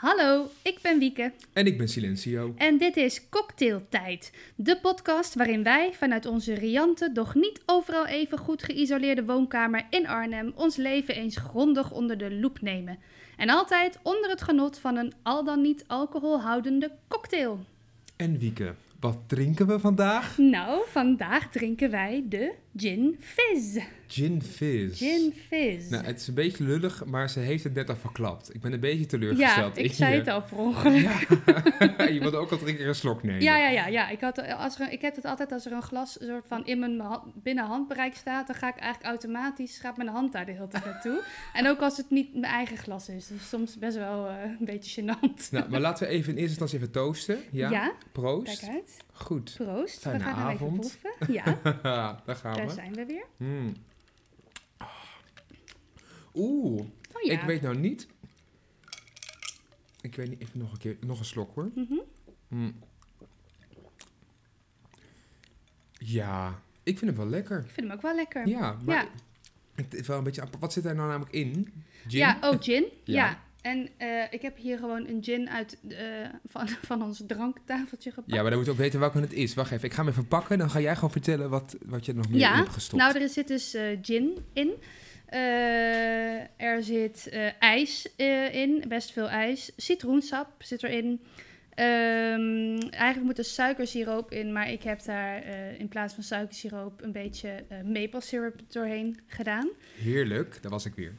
Hallo, ik ben Wieke En ik ben Silencio. en dit is Cocktailtijd, de podcast waarin wij vanuit onze riante, doch niet overal even goed geïsoleerde woonkamer in Arnhem ons leven eens grondig onder de loep nemen. En altijd onder het genot van een al dan niet alcoholhoudende cocktail. En Wieke, wat drinken we vandaag? Nou, vandaag drinken wij de Gin Fizz. Gin fizz. Gin Fizz. Nou, het is een beetje lullig, maar ze heeft het net al verklapt. Ik ben een beetje ja, teleurgesteld. ik in zei je. het al per ongeluk. Ja. je wilde ook al drie keer een slok nemen. Ja, ja, ja. ja. Ik, had, als er, ik heb het altijd als er een glas soort van in mijn binnen handbereik staat, dan ga ik eigenlijk automatisch, gaat mijn hand daar de hele tijd naartoe. en ook als het niet mijn eigen glas is. Dus soms best wel eh, een beetje gênant. Nou, maar laten we even in eerste instantie even toosten. Ja? Ja, Proost. kijk uit. Goed. Proost. Fijne we gaan hem even proeven. Ja, Daar gaan daar we. zijn we weer. Mm. Oeh, Oh ja. ik weet nou niet. Ik weet niet, even nog een keer, nog een slok hoor. Mhm. Mm. Ja, ik vind hem wel lekker. Ik vind hem ook wel lekker. Ja, maar Ja. het is wel een beetje. Wat zit daar nou namelijk in? Gin? Ja, oh, gin. Ja. ja. En eh, ik heb hier gewoon een gin uit eh, van, van ons drankktafeltje gepakt. Ja, maar dan moet je ook weten welke het is. Wacht even, ik ga hem even pakken. Dan ga jij gewoon vertellen wat, wat je er nog meer Ja, in hebt gestopt. Nou, er zit dus eh, gin in. Er zit ijs in, best veel ijs. Citroensap zit erin. Ehm, eigenlijk moet er suikersiroop in, maar ik heb daar in plaats van suikersiroop een beetje eh maple syrup doorheen gedaan. Heerlijk, daar was ik weer.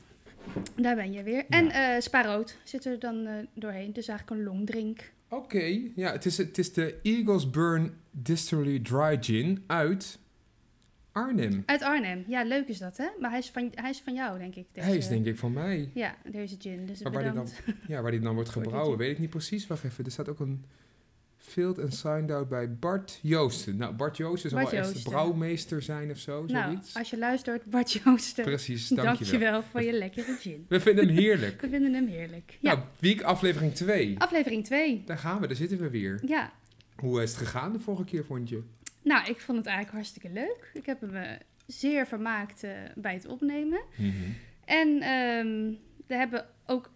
Daar ben je weer. Ja. En eh spaarrood zit er dan eh, doorheen. Dus eigenlijk een longdrink. Oké, ja, het is, het is de Eagles Burn Distillery Dry Gin uit Arnhem. Uit Arnhem. Ja, leuk is dat, hè? Maar hij is van, hij is van jou, denk ik. Deze, Hij is denk ik van mij. Ja, deze gin. Dus Maar waar die, dan, ja, waar die dan wordt gebrouwen, weet ik niet precies. Wacht even, er staat ook een field and signed out bij Bart Joosten. Nou, Bart Joosten zal Bart wel echt Joosten. brouwmeester zijn of zo, Nou, zoiets. als je luistert, Bart Joosten. Precies, Dankjewel. dankjewel. voor je lekkere gin. We vinden hem heerlijk. We vinden hem heerlijk. Ja, Nou, week aflevering 2. aflevering 2. Daar gaan we, daar zitten we weer. Ja, Hoe is het gegaan de vorige keer, vond je? nou, ik vond het eigenlijk hartstikke leuk. Ik heb me zeer vermaakt eh, bij het opnemen. En ehm er hebben ook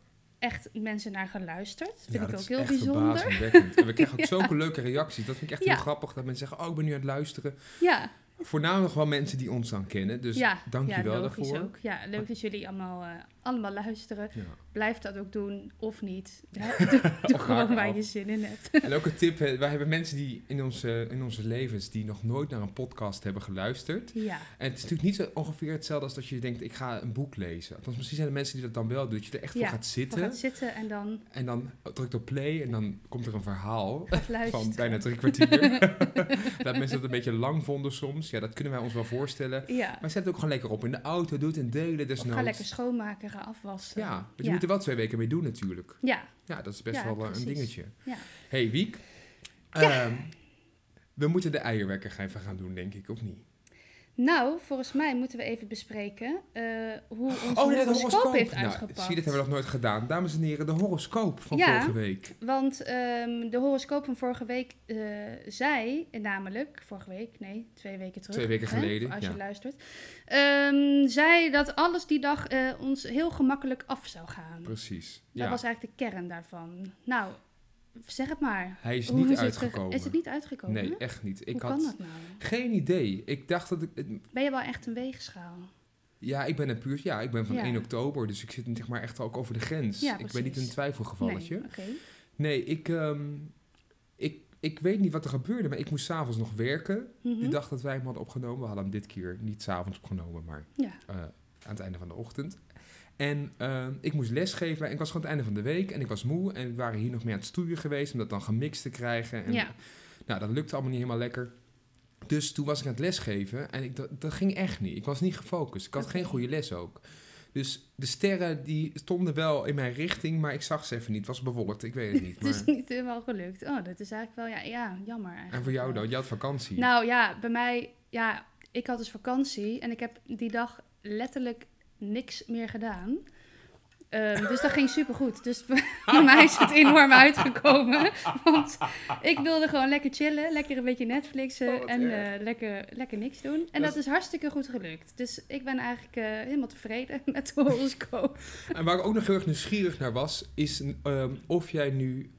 echt mensen naar geluisterd. Dat vind Ja, ik dat ook is heel echt bijzonder. En we krijgen ook Ja. zulke leuke reacties. Dat vind ik echt heel grappig. Dat mensen zeggen, oh, ik ben nu aan het luisteren. Ja, Voornamelijk wel mensen die ons dan kennen. Dus ja, dank je wel daarvoor. ook. Ja, leuk dat jullie allemaal, eh, allemaal luisteren. Ja. Blijf dat ook doen, of niet. Doe, gewoon waar af. je zin in hebt. En ook een tip, hè, wij hebben mensen die in onze, in onze levens die nog nooit naar een podcast hebben geluisterd. Ja, En het is natuurlijk niet zo ongeveer hetzelfde als dat je denkt, ik ga een boek lezen. Althans, misschien zijn er mensen die dat dan wel doen. Dat je er echt Ja, voor gaat zitten. voor gaat zitten en dan En dan drukt op play en dan komt er een verhaal van bijna drie kwartier. dat mensen dat een beetje lang vonden soms. Ja, dat kunnen wij ons wel voorstellen. Ja, Maar zet het ook gewoon lekker op in de auto, doe het in delen desnoods. ga lekker schoonmaken, afwassen. Ja, want je moet er wel twee weken mee doen natuurlijk. Ja, Ja, dat is best Ja, wel eh, precies. een dingetje. ja. hey, Wiek. Ehm, we moeten de eierwekker gaan doen, denk ik, of niet? Nou, volgens mij moeten we even bespreken eh, hoe onze Oh, nee, de horoscoop, horoscoop. heeft Nou, uitgepakt. zie, dat hebben we nog nooit gedaan. Dames en heren, de horoscoop van Ja. vorige week. Want ehm, de horoscoop van vorige week eh, zei, namelijk, vorige week, nee, twee weken terug. Twee weken hè, geleden, Als ja. je luistert. ehm, zei dat alles die dag eh, ons heel gemakkelijk af zou gaan. Precies. Dat Ja. was eigenlijk de kern daarvan. Nou, zeg het maar. Hij is Hoe niet het ge- uitgekomen. Is het niet uitgekomen? Nee, echt niet. Ik Hoe had kan dat nou? geen idee. Ik dacht dat ik... het- Ben je wel echt een weegschaal? Ja, ik ben een puur... Ja, ik ben van Ja. 1 oktober, dus ik zit zeg maar echt ook over de grens. Ja, ik ben niet een twijfelgevalletje. Nee. Nee, ik, ehm, ik, ik weet niet wat er gebeurde, maar ik moest s'avonds nog werken. Mhm. Die dag dat wij hem hadden opgenomen. We hadden hem dit keer niet s'avonds opgenomen, maar Ja. eh, aan het einde van de ochtend. En ehm, ik moest lesgeven en ik was gewoon het einde van de week en ik was moe. En we waren hier nog meer aan het stoeien geweest om dat dan gemixt te krijgen. En, Ja. Nou, dat lukte allemaal niet helemaal lekker. Dus toen was ik aan het lesgeven en ik, dat, dat ging echt niet. Ik was niet gefocust. Ik had geen goede les ook. Dus de sterren die stonden wel in mijn richting, maar ik zag ze even niet. Het was bewolkt, ik weet het niet. Het is Maar... niet helemaal gelukt. Oh, dat is eigenlijk wel, ja, ja jammer eigenlijk. En voor jou dan? Je had vakantie. Nou ja, bij mij, ja, ik had dus vakantie en ik heb die dag letterlijk niks meer gedaan. Ehm, dus dat ging supergoed. Dus voor mij is het enorm uitgekomen. Want ik wilde gewoon lekker chillen, lekker een beetje Netflixen Oh, en eh, lekker, lekker niks doen. En Dat dat, is hartstikke goed gelukt. Dus ik ben eigenlijk eh, helemaal tevreden met de horoscoop. En waar ik ook nog heel erg nieuwsgierig naar was, is ehm, of jij nu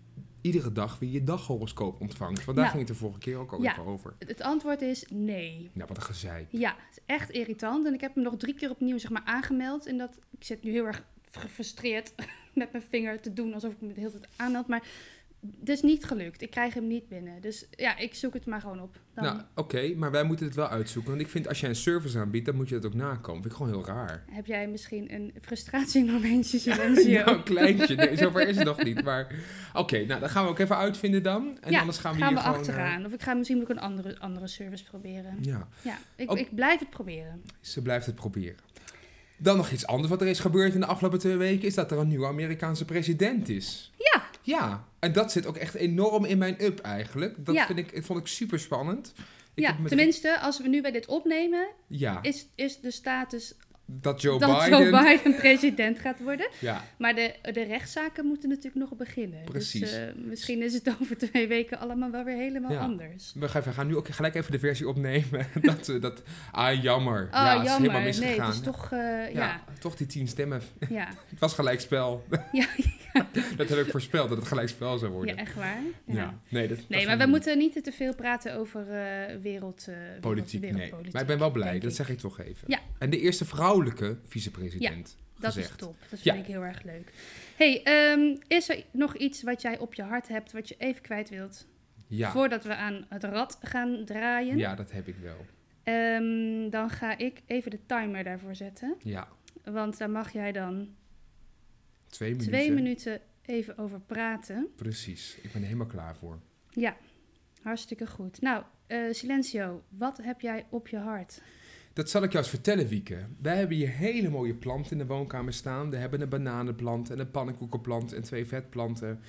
iedere dag weer je daghoroscoop ontvangt. Want daar Ja. ging het de vorige keer ook al Ja. even over. Het antwoord is nee. Nou, wat een gezeik. Ja, het is echt irritant. En ik heb hem nog drie keer opnieuw zeg maar, aangemeld. En dat, ik zit nu heel erg gefrustreerd met mijn vinger te doen alsof ik me de hele tijd aanmeld. Maar is niet gelukt. Ik krijg hem niet binnen. Dus ja, ik zoek het maar gewoon op. Dan Nou, oké, maar wij moeten het wel uitzoeken. Want ik vind als jij een service aanbiedt, dan moet je dat ook nakomen. Vind ik gewoon heel raar. heb jij misschien een frustratiemomentje, Silencio. nou, een kleintje. Nee, zover is het nog niet. Maar oké, nou, dan gaan we ook even uitvinden dan. En ja, anders gaan we gaan hier we gewoon... achteraan. Of ik ga misschien ook een andere, andere service proberen. eh, ja, Ja, ik, Ook- ik blijf het proberen. ze blijft het proberen. Dan nog iets anders wat er is gebeurd in de afgelopen twee weken... is dat er een nieuwe Amerikaanse president is. Ja. Ja, en dat zit ook echt enorm in mijn up eigenlijk. Dat Ja. vind ik, vond ik super spannend. Ik ja, tenminste, als we nu bij dit opnemen, Ja, is, is de status dat Joe dat Biden... Joe Biden president gaat worden. Ja, Maar de, de rechtszaken moeten natuurlijk nog beginnen. Precies. Dus misschien is het over twee weken allemaal wel weer helemaal Ja. anders. we gaan, we gaan nu ook gelijk even de versie opnemen. dat, eh, dat, ah, jammer. Oh, ja, het is helemaal nee, misgegaan. het is toch... eh, ja. ja, toch die tien stemmen. ja, Het was gelijkspel. ja, dat heb ik voorspeld, dat het gelijkspel zou ja, worden. echt waar. Ja. Ja. Nee, dat, Nee, maar we moeten niet te veel praten over eh wereld, wereld- Politiek, nee. Maar ik ben wel blij, dat zeg ik toch even. Ja. En de eerste vrouwelijke vicepresident. Dat gezegd. is top. Dat Ja. vind ik heel erg leuk. hey, ehm, is er nog iets wat jij op je hart hebt, wat je even kwijt wilt? Ja. Voordat we aan het rad gaan draaien. ja, dat heb ik wel. Ehm, dan ga ik even de timer daarvoor zetten. Ja, Want daar mag jij dan twee minuten. twee minuten even over praten. Precies, ik ben er helemaal klaar voor. Ja, hartstikke goed. Nou, eh, Silencio, wat heb jij op je hart? Dat zal ik jou eens vertellen, Wieke. Wij hebben hier hele mooie planten in de woonkamer staan. We hebben een bananenplant en een pannenkoekenplant en twee vetplanten.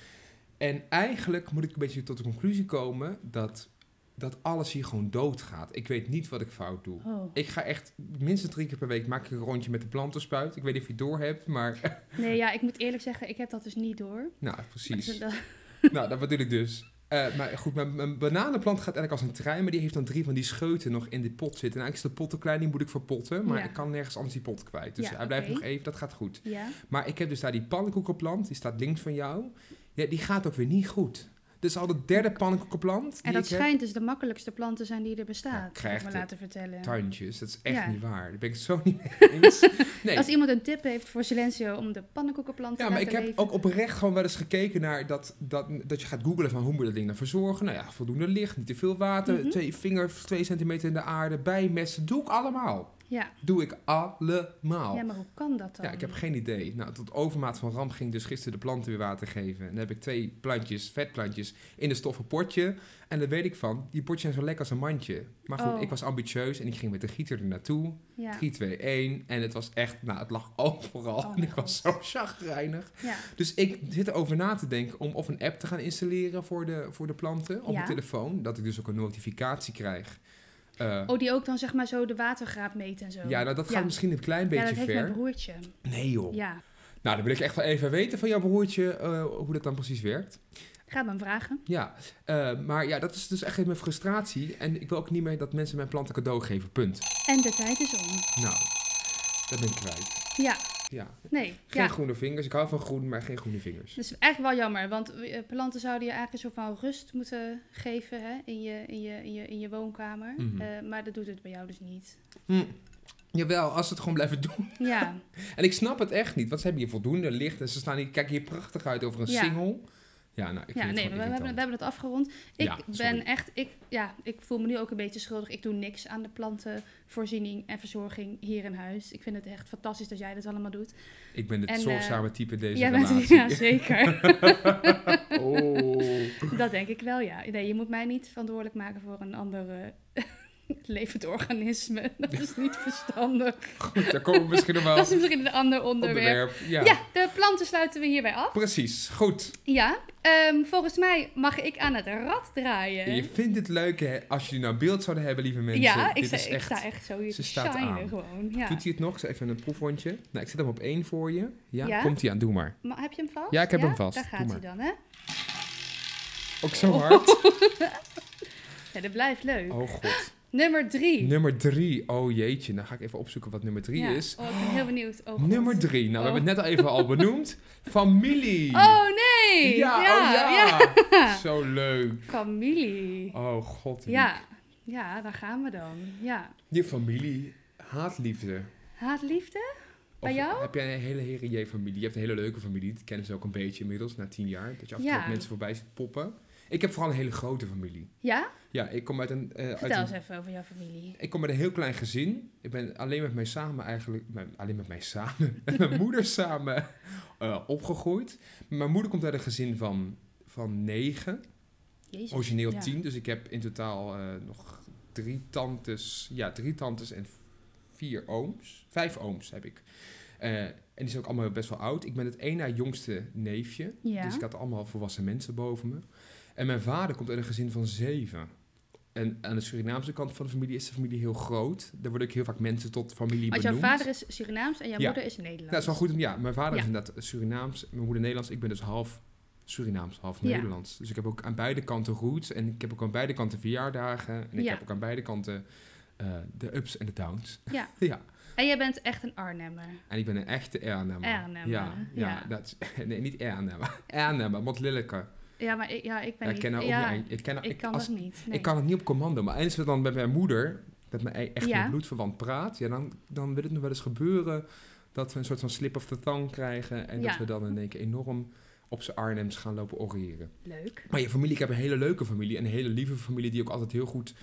En eigenlijk moet ik een beetje tot de conclusie komen dat, dat alles hier gewoon doodgaat. Ik weet niet wat ik fout doe. Oh. Ik ga echt minstens drie keer per week maak ik een rondje met de plantenspuit. Ik weet niet of je het door hebt, maar Nee, ja, ik moet eerlijk zeggen, ik heb dat dus niet door. nou precies. Dat- nou, dat bedoel ik dus. Eh, maar goed, mijn, bananenplant gaat eigenlijk als een trein, maar die heeft dan drie van die scheuten nog in de pot zitten. En eigenlijk is de pot te klein, die moet ik verpotten, maar Ja. ik kan nergens anders die pot kwijt. Dus Ja, hij blijft nog even, dat gaat goed. Ja, Maar ik heb dus daar die pannenkoekenplant, die staat links van jou. Ja, die gaat ook weer niet goed. Is al de derde pannenkoekenplant en dat heb. schijnt dus de makkelijkste plant te zijn die er Ja, bestaat. heb krijgt ik me laten vertellen. Tuintjes, dat is echt Ja. niet waar. Daar ben ik het zo niet mee eens. Nee. Als iemand een tip heeft voor Silencio om de pannenkoekenplant te Ja, maar ik heb leven. ook oprecht gewoon wel eens gekeken naar dat, dat, dat je gaat googlen van hoe moet dat ding dan verzorgen. Nou ja, voldoende licht, niet te veel water, Mhm. twee vingers, twee centimeter in de aarde, bijmessen. Doe ik allemaal. Ja. Doe ik allemaal. ja, maar hoe kan dat dan? Ja, ik heb geen idee. Nou, tot overmaat van ramp ging dus gisteren de planten weer water geven. En dan heb ik twee plantjes, vetplantjes, in een stoffen potje. En daar weet ik van, die potjes zijn zo lekker als een mandje. Maar goed, Oh. ik was ambitieus en ik ging met de gieter er naartoe. Ja. 3, 2, 1. En het was echt, nou, het lag overal. Oh en ik was zo chagrijnig. ja. Dus ik zit erover na te denken om of een app te gaan installeren voor de, voor de planten op Ja. mijn telefoon. Dat ik dus ook een notificatie krijg. Eh, Oh, die ook dan zeg maar zo de watergraad meet en zo. ja, nou, dat gaat Ja. misschien een klein Ja, beetje dat heeft ver. mijn broertje. Nee joh. Ja, Nou, dan wil ik echt wel even weten van jouw broertje eh, hoe dat dan precies werkt. ga me hem vragen. Ja, eh, maar ja, dat is dus echt mijn frustratie. En ik wil ook niet meer dat mensen mijn planten cadeau geven, punt. En de tijd is om. Nou, dat ben ik kwijt. Ja, Ja, nee. geen ja. groene vingers. Ik hou van groen, maar geen groene vingers. Dat is echt wel jammer, want eh, planten zouden je eigenlijk soort van rust moeten geven hè, in, je, in, je, in, je, in je woonkamer. Mhm. Eh, maar dat doet het bij jou dus niet. Hm. Jawel, als ze het gewoon blijven doen. Ja, En ik snap het echt niet, want ze hebben hier voldoende licht en ze staan hier, kijken hier prachtig uit over een Ja. single. Ja, nou, ik ja het nee, we, hebben, we hebben het afgerond. Ik Ja, ben echt, ik, ja, ik voel me nu ook een beetje schuldig. Ik doe niks aan de plantenvoorziening en verzorging hier in huis. Ik vind het echt fantastisch dat jij dat allemaal doet. Ik ben het En, zorgzame type in deze Jij bent, relatie. ja, zeker. oh. dat denk ik wel, ja. Nee, je moet mij niet verantwoordelijk maken voor een ander eh, levend organisme. Dat is niet verstandig. Goed, daar komen we misschien nog wel Dat is misschien een ander onderwerp. onderwerp. Ja. Ja, de planten sluiten we hierbij af. precies. Goed. Ja, Ehm, volgens mij mag ik aan het rad draaien. Je vindt het leuk hè, als jullie nou beeld zouden hebben, lieve mensen. ja, ik Dit sta, is ik echt... sta echt zo hier ze staat aan. gewoon. Ja. Doet hij het nog? Ik even een proefrondje. Nou, ik zet hem op één voor je. Ja, Ja? komt hij aan. Doe maar. Maar heb je hem vast? Ja, ik heb hem vast. Daar gaat hij dan, hè? Ook zo Oh. hard. Ja, dat blijft leuk. Oh god. Nummer drie. Nummer drie. Oh jeetje, dan ga ik even opzoeken wat nummer drie Ja. is. Oh, ik ben heel benieuwd. Oh. Nummer drie. Nou, we Oh. hebben het net al even al benoemd. Familie. Oh, nee! ja, ja, oh ja. ja. Zo leuk. Familie. Oh god. Ja. ja, daar gaan we dan. Ja. Je familie. Haatliefde. Haatliefde? Bij Of jou? Heb jij een hele heren familie? Je hebt een hele leuke familie. Dat kennen ze ook een beetje inmiddels, na tien jaar. Dat je af en toe mensen voorbij ziet poppen. Ik heb vooral een hele grote familie. Ja? Ja, ik kom uit een... uit Vertel een eens even over jouw familie. ik kom uit een heel klein gezin. Ik ben alleen met mij samen eigenlijk... mijn- alleen met mij samen. Met mijn moeder samen eh, opgegroeid. Mijn moeder komt uit een gezin van, van negen. Jezus. Origineel Ja. tien. Dus ik heb in totaal eh, nog drie tantes. Ja, drie tantes en vier ooms. Vijf ooms heb ik. En die zijn ook allemaal best wel oud. Ik ben het één na jongste neefje. Ja. Dus ik had allemaal volwassen mensen boven me. En mijn vader komt uit een gezin van zeven. En aan de Surinaamse kant van de familie is de familie heel groot. Daar worden ook heel vaak mensen tot familie Want jouw vader is Surinaams en jouw Ja. moeder is Nederlands. Ja, dat is wel goed. Ja, mijn vader Ja. is inderdaad Surinaams. Mijn moeder Nederlands. Ik ben dus half Surinaams, half Ja. Nederlands. Dus ik heb ook aan beide kanten roots. En ik heb ook aan beide kanten verjaardagen. En ik heb ook aan beide kanten eh, de ups en de downs. Ja. ja. En jij bent echt een Arnhemmer. En ik ben een echte Ernemmer. Ernemmer, Ja, ja. Dat is, nee, niet Ernemmer. Ernemmer, want Lilleke. Ja, maar ik, ja, ik ben Ja, ik niet... ken ja, niet. Ik, ken ik ik- kan als- dat niet. Nee. Ik kan het niet op commando, maar eens we dan met mijn moeder, met mijn e- echt Ja. mijn bloedverwant praat, ja, dan, dan wil het nog wel eens gebeuren dat we een soort van slip of the tongue krijgen en dat we dan in één keer enorm op z'n Arnhems gaan lopen oreren. Leuk. Maar je familie, ik heb een hele leuke familie en een hele lieve familie die ook altijd heel goed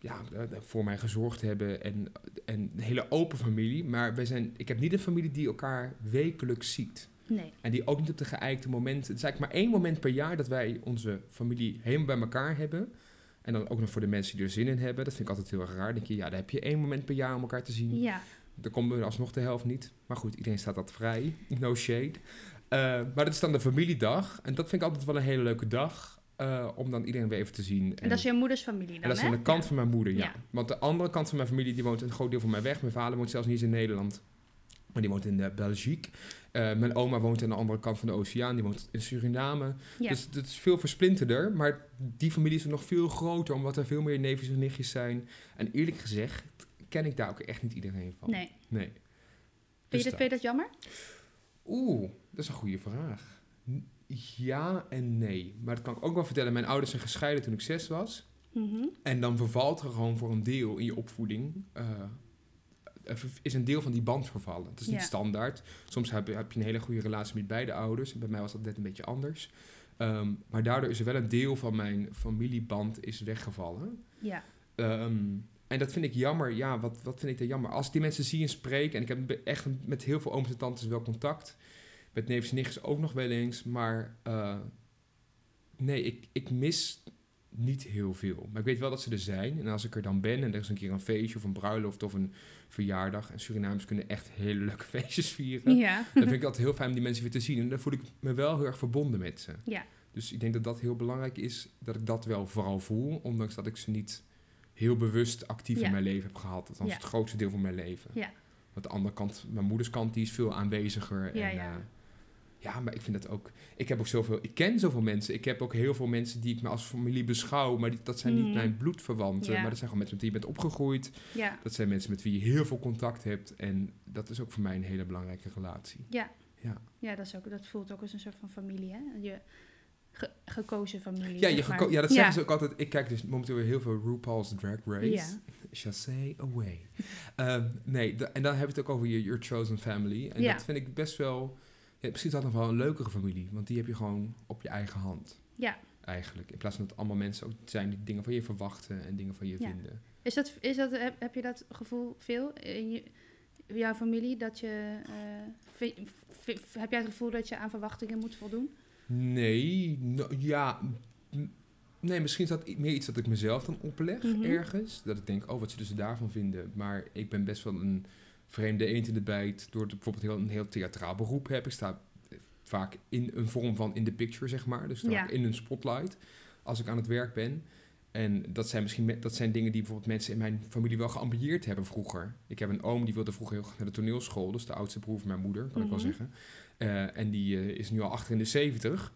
ja, eh, voor mij gezorgd hebben en, en een hele open familie. Maar wij zijn, ik heb niet een familie die elkaar wekelijks ziet. Nee. En die ook niet op de geëikte momenten. Het is eigenlijk maar één moment per jaar dat wij onze familie helemaal bij elkaar hebben. En dan ook nog voor de mensen die er zin in hebben. Dat vind ik altijd heel erg raar. Dan denk je, ja, dan heb je één moment per jaar om elkaar te zien. Ja. Dan komen we alsnog de helft niet. Maar goed, iedereen staat dat vrij. No shade. Eh, maar dat is dan de familiedag. En dat vind ik altijd wel een hele leuke dag. eh, om dan iedereen weer even te zien. En dat is je moeders familie dan, en dat is aan de kant Ja. van mijn moeder, ja. Ja. Want de andere kant van mijn familie, die woont een groot deel van mij weg. Mijn vader woont zelfs niet eens in Nederland. Maar die woont in uh, Belgique. Eh, mijn oma woont aan de andere kant van de oceaan. Die woont in Suriname. Ja. Dus het is veel versplinterder. Maar die familie is nog veel groter, omdat er veel meer neefjes en nichtjes zijn. En eerlijk gezegd ken ik daar ook echt niet iedereen van. Nee. Nee. Vind Dus je, dat, vind je dat jammer? Oeh, dat is een goede vraag. Ja en nee. Maar dat kan ik ook wel vertellen. Mijn ouders zijn gescheiden toen ik zes was. Mhm. En dan vervalt er gewoon voor een deel in je opvoeding. eh, is een deel van die band vervallen. Het is niet Ja. standaard. Soms heb je, heb je een hele goede relatie met beide ouders. Bij mij was dat net een beetje anders. Ehm, maar daardoor is er wel een deel van mijn familieband is weggevallen. Ja. Ehm, en dat vind ik jammer. Ja, wat, wat vind ik daar jammer? Als ik die mensen zie en spreek... en ik heb echt met heel veel ooms en tantes wel contact... met neefjes en nichtjes ook nog wel eens... maar eh, nee, ik, ik mis niet heel veel. Maar ik weet wel dat ze er zijn. En als ik er dan ben en er is een keer een feestje... of een bruiloft of een verjaardag... en Surinamers kunnen echt hele leuke feestjes vieren... Ja. dan vind ik altijd heel fijn om die mensen weer te zien. En dan voel ik me wel heel erg verbonden met ze. Ja. Dus ik denk dat dat heel belangrijk is, dat ik dat wel vooral voel, ondanks dat ik ze niet heel bewust actief Ja. in mijn leven heb gehad. Althans Ja. het grootste deel van mijn leven. Ja. Want de andere kant, mijn moeders kant, die is veel aanweziger. Ja, en, ja. eh, ja, maar ik vind dat ook... Ik heb ook zoveel... Ik ken zoveel mensen. Ik heb ook heel veel mensen die ik me als familie beschouw, maar die, dat zijn niet mijn bloedverwanten. Ja. Maar dat zijn gewoon mensen met wie je bent opgegroeid. Ja. Dat zijn mensen met wie je heel veel contact hebt. En dat is ook voor mij een hele belangrijke relatie. Ja. Ja. Ja, dat, is ook, dat voelt ook als een soort van familie, hè? Je ge- gekozen familie. Ja, je maar. ja, dat Ja. zeggen ze ook altijd. Ik kijk dus momenteel weer heel veel RuPaul's Drag Race. Ja. Chassé away. Ehm, nee, en dan heb je het ook over je your chosen family. En Ja. dat vind ik best wel... Ja, misschien is dat nog wel een leukere familie. Want die heb je gewoon op je eigen hand. Ja. Eigenlijk. In plaats van dat allemaal mensen ook zijn die dingen van je verwachten en dingen van je Ja. vinden. Is dat, is dat, heb, heb je dat gevoel veel in je, jouw familie? Dat je, eh, heb jij het gevoel dat je aan verwachtingen moet voldoen? Nee, ja... Nee, misschien is dat meer iets dat ik mezelf dan opleg Mhm. ergens. Dat ik denk, oh, wat zullen ze daarvan vinden? Maar ik ben best wel een vreemde eend in de bijt. Door de- bijvoorbeeld heel, een heel theatraal beroep heb. Ik sta vaak in een vorm van in the picture, zeg maar. Dus Ja. in een spotlight als ik aan het werk ben. En dat zijn misschien dat zijn dingen die bijvoorbeeld mensen in mijn familie wel geambieerd hebben vroeger. Ik heb een oom die wilde vroeger heel graag naar de toneelschool. Dus de oudste broer van mijn moeder, kan ik wel Mhm. zeggen. Eh, en die eh, is nu al achter in de 70.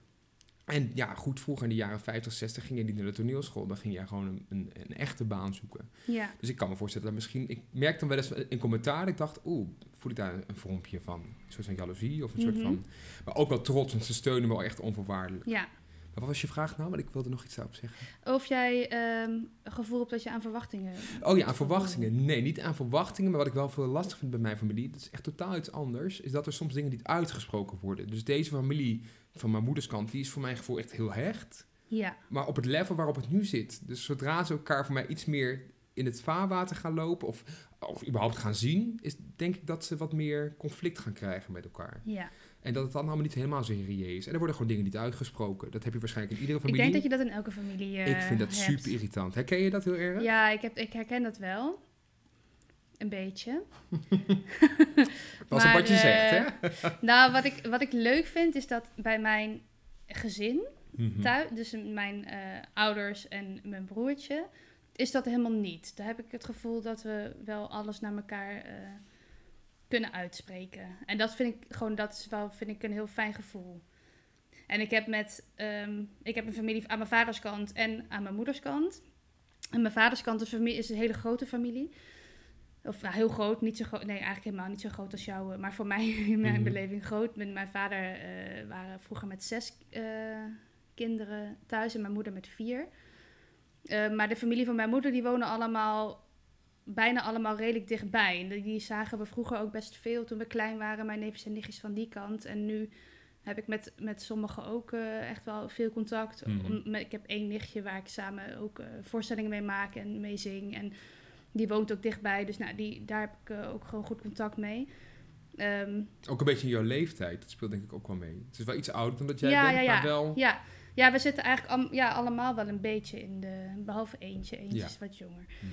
En ja, goed, vroeger in de jaren 50, 60 ging je niet naar de toneelschool. Dan ging je gewoon een, een, een echte baan zoeken. Ja. Dus ik kan me voorstellen dat misschien... Ik merkte dan wel eens in commentaar, ik dacht, oeh, voel ik daar een vormpje van? Een soort van jaloezie of een soort Mhm. van... Maar ook wel trots, want ze steunen me wel echt onvoorwaardelijk. ja. Maar wat was je vraag nou? Want ik wilde nog iets daarop zeggen. Of jij een gevoel hebt dat je aan verwachtingen... Oh ja, aan verwachtingen. Nee, niet aan verwachtingen. Maar wat ik wel veel lastig vind bij mijn familie, dat is echt totaal iets anders, is dat er soms dingen niet uitgesproken worden. Dus deze familie van mijn moeders kant, die is voor mijn gevoel echt heel hecht. Ja. Maar op het level waarop het nu zit. Dus zodra ze elkaar voor mij iets meer in het vaarwater gaan lopen, of, of überhaupt gaan zien, is denk ik dat ze wat meer conflict gaan krijgen met elkaar. Ja. En dat het dan allemaal niet helemaal zo serieus is. En er worden gewoon dingen niet uitgesproken. Dat heb je waarschijnlijk in iedere Ik familie. denk dat je dat in elke familie eh ik vind dat hebt. super irritant. Herken je dat heel erg? Ja, ik, heb, ik herken dat wel. Een beetje. Dat is wat je zegt, hè? eh, Nou, wat ik, wat ik leuk vind is dat bij mijn gezin Mhm. thuis, dus mijn eh, ouders en mijn broertje, is dat helemaal niet. Daar heb ik het gevoel dat we wel alles naar elkaar eh, kunnen uitspreken. En dat vind ik gewoon, dat is wel, vind ik een heel fijn gevoel. En ik heb met, ehm, ik heb een familie aan mijn vaders kant en aan mijn moeders kant. En mijn vaders kant is, familie, is een hele grote familie. Of nou, heel groot, niet zo groot. Nee, eigenlijk helemaal niet zo groot als jouw. Maar voor mij, in mijn Mhm. beleving, groot. Met mijn vader eh, waren vroeger met zes eh, kinderen thuis en mijn moeder met vier. Eh, maar de familie van mijn moeder, die wonen allemaal, bijna allemaal redelijk dichtbij. En die- die zagen we vroeger ook best veel toen we klein waren. Mijn neefjes en nichtjes van die kant. En nu heb ik met, met sommigen ook eh, echt wel veel contact. Mhm. Om- ik heb één nichtje waar ik samen ook eh, voorstellingen mee maak en mee zing. En die woont ook dichtbij, dus nou, die, daar heb ik eh, ook gewoon goed contact mee. Ehm, Ook een beetje in jouw leeftijd. Dat speelt denk ik ook wel mee. Het is wel iets ouder dan dat jij Ja, bent, ja, ja. maar wel... ja. ja, we zitten eigenlijk al, ja, allemaal wel een beetje in de... Behalve eentje, eentje is wat jonger. Mhm.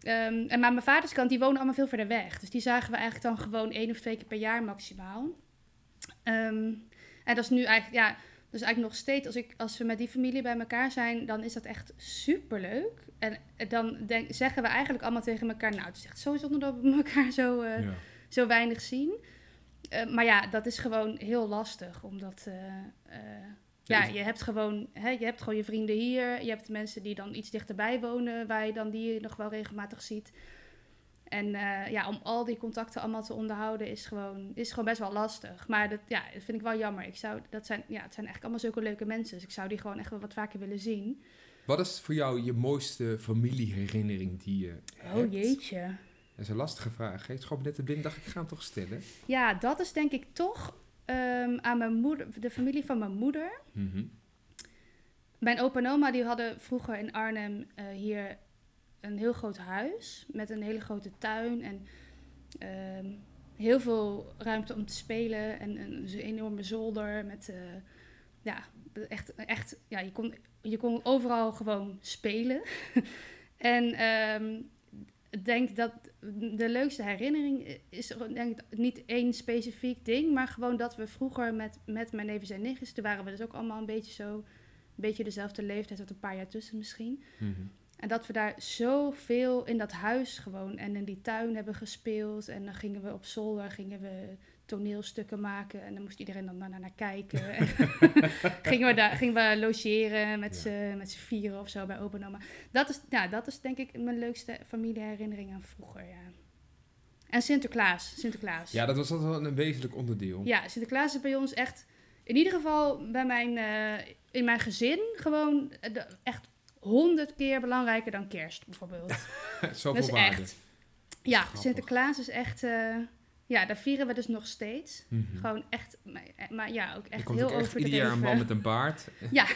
Ehm, en maar mijn vaders kant, die wonen allemaal veel verder weg. Dus die zagen we eigenlijk dan gewoon één of twee keer per jaar maximaal. Ehm, en dat is nu eigenlijk, ja, dus eigenlijk nog steeds, als, ik, als we met die familie bij elkaar zijn, dan is dat echt superleuk. En dan denk, zeggen we eigenlijk allemaal tegen elkaar, nou, het is echt zo zonde dat we elkaar zo, eh, Ja. zo weinig zien. Eh, maar ja, dat is gewoon heel lastig, omdat... eh, ja, je hebt gewoon, hè, je hebt gewoon je vrienden hier. Je hebt mensen die dan iets dichterbij wonen, waar je dan die nog wel regelmatig ziet. En ja, om al die contacten allemaal te onderhouden is gewoon, is gewoon best wel lastig. Maar dat, ja, dat vind ik wel jammer. Ik zou, dat zijn, ja, het zijn eigenlijk allemaal zulke leuke mensen. Dus ik zou die gewoon echt wel wat vaker willen zien. Wat is voor jou je mooiste familieherinnering die je hebt? Oh jeetje. Dat is een lastige vraag. hè? Het schoot me net te binnen, dacht ik, ik ga hem toch stellen. Ja, dat is denk ik toch ehm, aan mijn moeder, de familie van mijn moeder. Mhm. Mijn opa en oma die hadden vroeger in Arnhem eh, hier een heel groot huis met een hele grote tuin en ehm, heel veel ruimte om te spelen en een, een enorme zolder met eh, ja echt echt ja je kon je kon overal gewoon spelen en ehm, ik denk dat de leukste herinnering is denk ik niet één specifiek ding maar gewoon dat we vroeger met met mijn neefjes en nichtjes toen waren we dus ook allemaal een beetje zo een beetje dezelfde leeftijd, wat een paar jaar tussen misschien. Mhm. En dat we daar zoveel in dat huis gewoon en in die tuin hebben gespeeld. En dan gingen we op zolder, gingen we toneelstukken maken. En dan moest iedereen dan naar, naar kijken. En gingen, we daar, gingen we logeren met z'n met z'n vieren of zo bij opa en oma. Dat is, ja, dat is denk ik mijn leukste familieherinnering aan vroeger, ja. En Sinterklaas, Sinterklaas. Ja, dat was altijd wel een wezenlijk onderdeel. Ja, Sinterklaas is bij ons echt, in ieder geval bij mijn, eh, in mijn gezin, gewoon eh, echt honderd keer belangrijker dan kerst bijvoorbeeld. Zoveel Dat is waarde. echt. Ja, grappig. Sinterklaas is echt, eh, ja, daar vieren we dus nog steeds. Mhm. Gewoon echt, maar, maar ja, ook echt heel ook echt ieder jaar een man met een baard. Ja,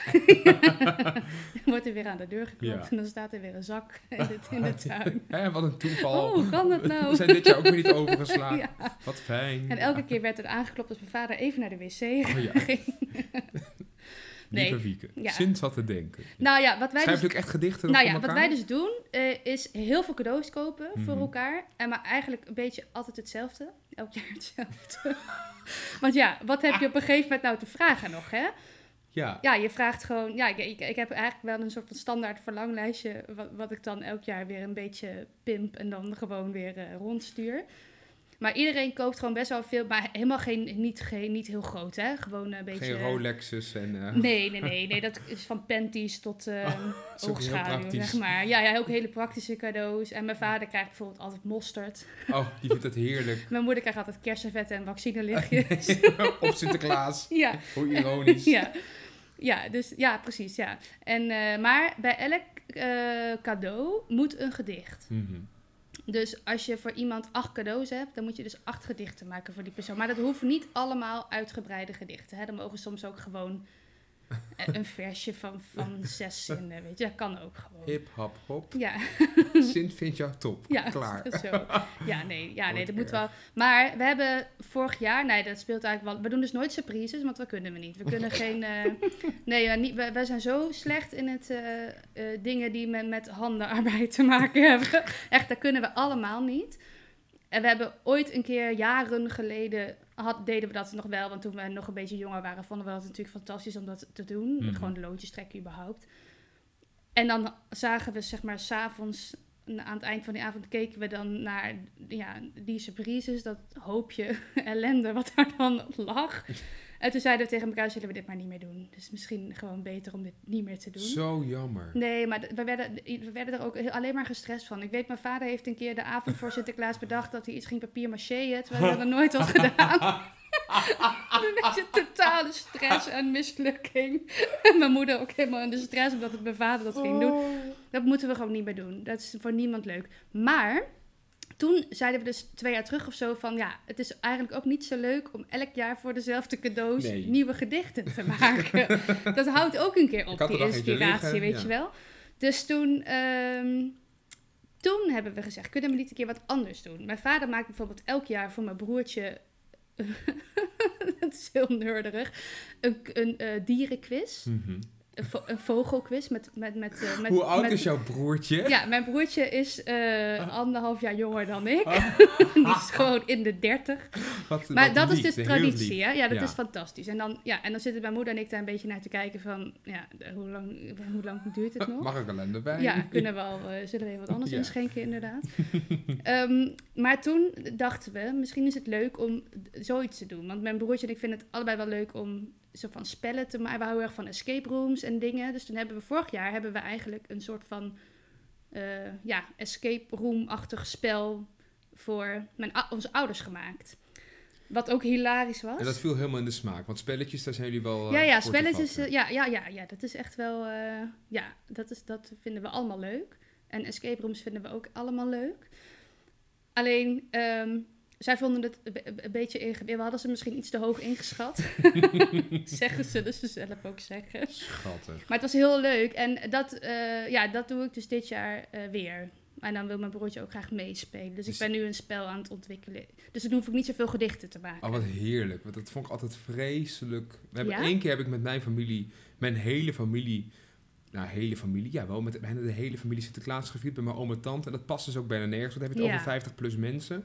wordt er weer aan de deur geklopt Ja. en dan staat er weer een zak in de, in de tuin. Hè, wat een toeval. Oh, hoe kan dat nou? We zijn dit jaar ook weer niet overgeslagen. Ja. Wat fijn. En elke keer werd er aangeklopt als mijn vader even naar de wc Oh ja. ging. Lieve Wieke, Ja. Sint zat te denken. Nou ja, wat wij Schrijf dus echt gedichten Nou ja, wat elkaar? wij dus doen, eh, is heel veel cadeaus kopen voor Mhm. elkaar. En maar eigenlijk een beetje altijd hetzelfde. Elk jaar hetzelfde. Want ja, wat heb je op een gegeven moment nou te vragen nog, hè? Ja, Ja, je vraagt gewoon... Ja, ik, ik, ik heb eigenlijk wel een soort van standaard verlanglijstje... Wat, wat ik dan elk jaar weer een beetje pimp en dan gewoon weer eh, rondstuur. Maar iedereen koopt gewoon best wel veel, maar helemaal geen, niet, geen, niet heel groot, hè? Gewoon een beetje... geen Rolexes en... eh, Nee, nee, nee, nee. Dat is van panties tot eh is ook heel oogschaduw, zeg maar. Ja, ja, ook hele praktische cadeaus. En mijn vader krijgt bijvoorbeeld altijd mosterd. Oh, die vindt het heerlijk. Mijn moeder krijgt altijd kersenvetten en vaccinelichtjes. Op Sinterklaas. ja, Hoe ironisch. ja. Ja, dus ja, precies, ja. En, eh, maar bij elk eh, cadeau moet een gedicht. Mhm. Dus als je voor iemand acht cadeaus hebt, dan moet je dus acht gedichten maken voor die persoon. Maar dat hoeven niet allemaal uitgebreide gedichten. Hè? Mogen soms ook gewoon een versje van, van zes zinnen, weet je. Dat kan ook gewoon. Hip, hop, hop. Ja, Sint vindt jou top. ja, Klaar. zo. Ja, nee, ja, nee dat moet wel. Maar we hebben vorig jaar, nee, dat speelt eigenlijk wel. We doen dus nooit surprises, want dat kunnen we niet. We kunnen geen. eh, nee, niet, we, wij zijn zo slecht in het eh, eh, dingen die met, met handenarbeid te maken hebben. Echt, dat kunnen we allemaal niet. En we hebben ooit een keer, jaren geleden, had, deden we dat nog wel. Want toen we nog een beetje jonger waren, vonden we dat natuurlijk fantastisch om dat te doen. Mhm. Gewoon de loodjes trekken überhaupt. En dan zagen we, zeg maar, s'avonds, aan het eind van die avond, keken we dan naar ja, die surprises, dat hoopje ellende wat daar dan lag. En toen zeiden we tegen elkaar, zullen we dit maar niet meer doen. Dus misschien gewoon beter om dit niet meer te doen. Zo jammer. Nee, maar we werden, we werden er ook heel- alleen maar gestrest van. Ik weet, mijn vader heeft een keer de avond voor Sinterklaas bedacht dat hij iets ging papier macheën, terwijl hij dat nooit had gedaan. Toen het totale stress en mislukking. En mijn moeder ook helemaal in de stress omdat het mijn vader dat ging doen. Dat moeten we gewoon niet meer doen. Dat is voor niemand leuk. Maar toen zeiden we dus twee jaar terug of zo van... ja, het is eigenlijk ook niet zo leuk om elk jaar voor dezelfde cadeaus... Nee. nieuwe gedichten te maken. dat houdt ook een keer op, die inspiratie, liggen, weet ja. je wel. Dus toen... ehm, toen hebben we gezegd, kunnen we niet een keer wat anders doen? Mijn vader maakt bijvoorbeeld elk jaar voor mijn broertje... dat is heel nerderig. Een, een eh, dierenquiz. Mhm. Een, vo- een vogelquiz met... met, met, eh, met Hoe oud met- is jouw broertje? ja, mijn broertje is eh, anderhalf jaar jonger dan ik. Oh. Die is gewoon in de dertig. Wat- Maar wat dat is dus traditie, hè? Ja, dat Ja. is fantastisch. En dan, ja, en dan zitten mijn moeder en ik daar een beetje naar te kijken van... Ja, hoe lang, hoe lang duurt het nog? Mag ik kalender bij? Ja, kunnen we al, eh, zullen we even wat anders Ja. inschenken inderdaad. Ehm, maar toen dachten we, misschien is het leuk om zoiets te doen. Want mijn broertje en ik vinden het allebei wel leuk om zo van spellen te maken. We houden erg van escape rooms en dingen. Dus toen hebben we vorig jaar hebben we eigenlijk een soort van eh, ja, escape room-achtig spel voor mijn, onze ouders gemaakt. Wat ook hilarisch was. En dat viel helemaal in de smaak. Want spelletjes, daar zijn jullie wel. eh, Ja, ja, spelletjes. eh, ja, ja, ja, ja, dat is echt wel. ja, dat, is, dat vinden we allemaal leuk. En escape rooms vinden we ook allemaal leuk. Alleen, ehm, zij vonden het een be- een beetje ingewikkeld. We hadden ze misschien iets te hoog ingeschat. zeggen zullen ze zelf ook zeggen. Schattig. Maar het was heel leuk. En dat, eh, ja, dat doe ik dus dit jaar eh, weer. En dan wil mijn broertje ook graag meespelen. Dus ik Dus- ben nu een spel aan het ontwikkelen. Dus dan hoef ik niet zoveel gedichten te maken. Oh, wat heerlijk. Want dat vond ik altijd vreselijk. We hebben Ja? één keer heb ik met mijn familie, mijn hele familie, nou, hele familie, ja wel, met bijna de hele familie Sinterklaas gevierd bij mijn oom en tante. En dat past dus ook bijna nergens, want dan heb je het Ja. over 50 plus mensen.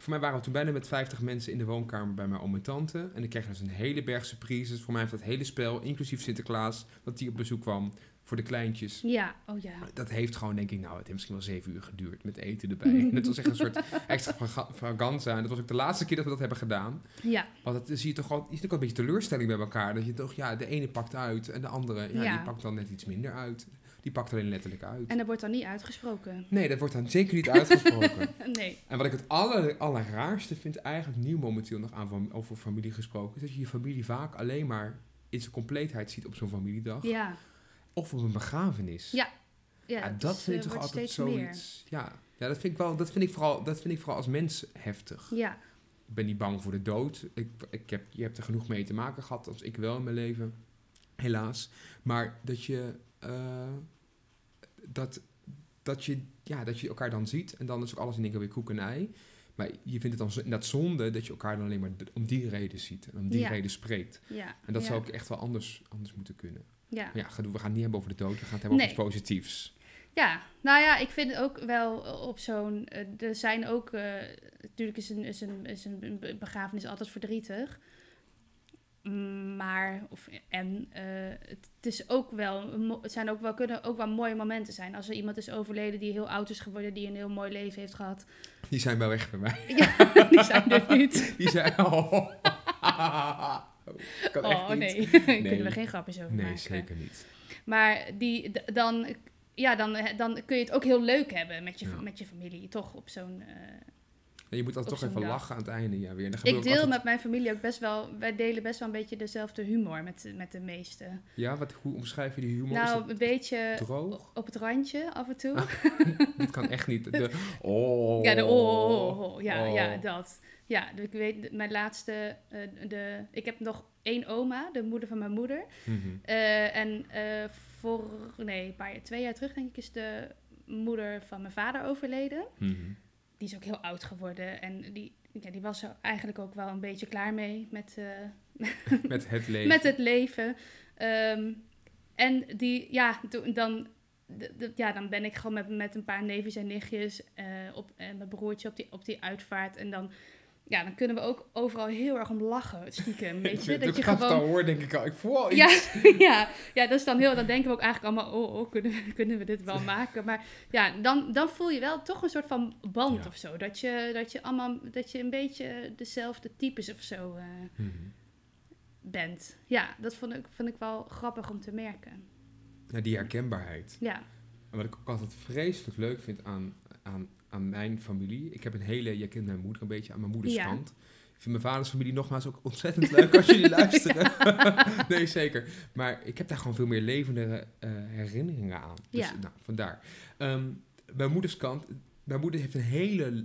Voor mij waren we toen bijna met 50 mensen in de woonkamer bij mijn oom en tante. En ik kreeg dus een hele berg surprises. Voor mij heeft dat hele spel, inclusief Sinterklaas, dat die op bezoek kwam voor de kleintjes. Ja, oh ja. Dat heeft gewoon, denk ik, nou, het heeft misschien wel zeven uur geduurd met eten erbij. En het was echt een soort extra fraga- fraganza. En dat was ook de laatste keer dat we dat hebben gedaan. Ja, Want het zie je toch je ziet ook wel een beetje teleurstelling bij elkaar. Dat je toch, ja, de ene pakt uit en de andere, ja, Ja. die pakt dan net iets minder uit. Die pakt alleen letterlijk uit. en dat wordt dan niet uitgesproken. Nee, dat wordt dan zeker niet uitgesproken. Nee. en wat ik het aller, allerraarste vind, eigenlijk nieuw momenteel nog aan van, over familie gesproken, is dat je je familie vaak alleen maar in zijn compleetheid ziet op zo'n familiedag. Ja, Of op een begrafenis. Ja, ja, dat vind ik eh, toch altijd meer. zoiets. Ja, ja dat, vind ik wel, dat, vind ik vooral, dat vind ik vooral als mens heftig. Ja, Ik ben niet bang voor de dood. Ik, ik heb, je hebt er genoeg mee te maken gehad, als ik wel in mijn leven. Helaas. Maar dat je, eh, dat, dat je, ja, dat je elkaar dan ziet. En dan is ook alles in één keer weer koek en ei. Maar je vindt het dan zonde dat je elkaar dan alleen maar om die reden ziet. En om die Ja. reden spreekt. Ja. En dat ja. zou ook echt wel anders, anders moeten kunnen. Ja. Ja, we gaan het niet hebben over de dood. We gaan het hebben Nee. over iets positiefs. Ja, nou ja, ik vind ook wel op zo'n. eh, er zijn ook. eh, natuurlijk is een, is, een, is een be- begrafenis altijd verdrietig. Maar, of, en eh, het, is ook wel, het zijn ook wel, kunnen ook wel mooie momenten zijn. Als er iemand is overleden die heel oud is geworden, die een heel mooi leven heeft gehad. Die zijn wel weg bij mij. Ja, die zijn er niet. Die zijn... Oh, kan echt Oh niet. nee, daar Nee. kunnen we geen grapjes over Nee, maken. zeker niet. Maar die, dan, ja, dan, dan kun je het ook heel leuk hebben met je, Ja. met je familie. Toch op zo'n... En je moet dan toch even dag. lachen aan het einde. Ja, weer. Dan Ik deel altijd- met mijn familie ook best wel... Wij delen best wel een beetje dezelfde humor met, met de meesten. Ja, wat, hoe omschrijf je die humor? Nou, een beetje droog? op het randje af en toe. Dit kan echt niet. De, oh. Ja, de oh, oh, oh, oh. Ja, Oh. ja, dat. Ja, ik weet, mijn laatste... eh, de, ik heb nog één oma, de moeder van mijn moeder. Mhm. Eh, en eh, voor... Nee, een paar jaar, twee jaar terug denk ik is de moeder van mijn vader overleden. Mhm. Die is ook heel oud geworden. En die, ja, die was er eigenlijk ook wel een beetje klaar mee met, eh, Met het leven. met het leven. Ehm, en die, ja, toen- dan, ja, dan ben ik gewoon met, met een paar neefjes en nichtjes eh, op, en mijn broertje op die, op die uitvaart. En dan, ja, dan kunnen we ook overal heel erg om lachen, stiekem. Weet je? Dat je gewoon al hoor, denk ik al. Ik voel al ja, iets. ja, ja, dat is dan heel. Dan denken we ook eigenlijk allemaal: oh, oh kunnen, we, kunnen we dit wel maken? Maar ja, dan, dan voel je wel toch een soort van band Ja. of zo. Dat je, dat je allemaal dat je een beetje dezelfde types of zo eh, Mhm. bent. Ja, dat vond ik, vond ik wel grappig om te merken. Ja, die herkenbaarheid. Ja, En wat ik ook altijd vreselijk leuk vind aan, aan, aan mijn familie. Ik heb een hele, jij kent mijn moeder een beetje, aan mijn moeders Ja. kant. Ik vind mijn vaders familie nogmaals ook ontzettend leuk als jullie luisteren. nee, zeker. Maar ik heb daar gewoon veel meer levende eh, herinneringen aan. Dus Ja. nou, vandaar. Ehm, mijn moeders kant, mijn moeder heeft een hele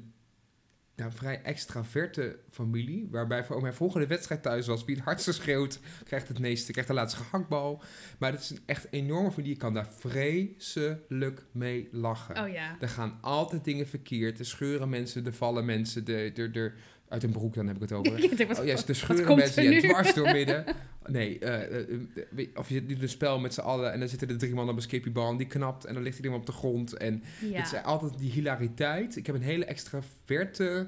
nou, vrij extraverte familie. Waarbij voor mijn volgende wedstrijd thuis was. Wie het hardste schreeuwt, krijgt het meeste. Krijgt de laatste gehaktbal. Maar het is een echt enorme familie. Je kan daar vreselijk mee lachen. oh ja. Er gaan altijd dingen verkeerd. Er scheuren mensen, er vallen mensen. De, de, de, uit een broek, dan heb ik het over. Ik denk, wat- Oh, yes, wat scheuren mensen nu? dwars door midden. Nee, eh, eh, eh, of je doet een spel met z'n allen en dan zitten er drie man op een skippiebal en die knapt en dan ligt iemand op de grond. En ja. het is altijd die hilariteit. Ik heb een hele extraverte,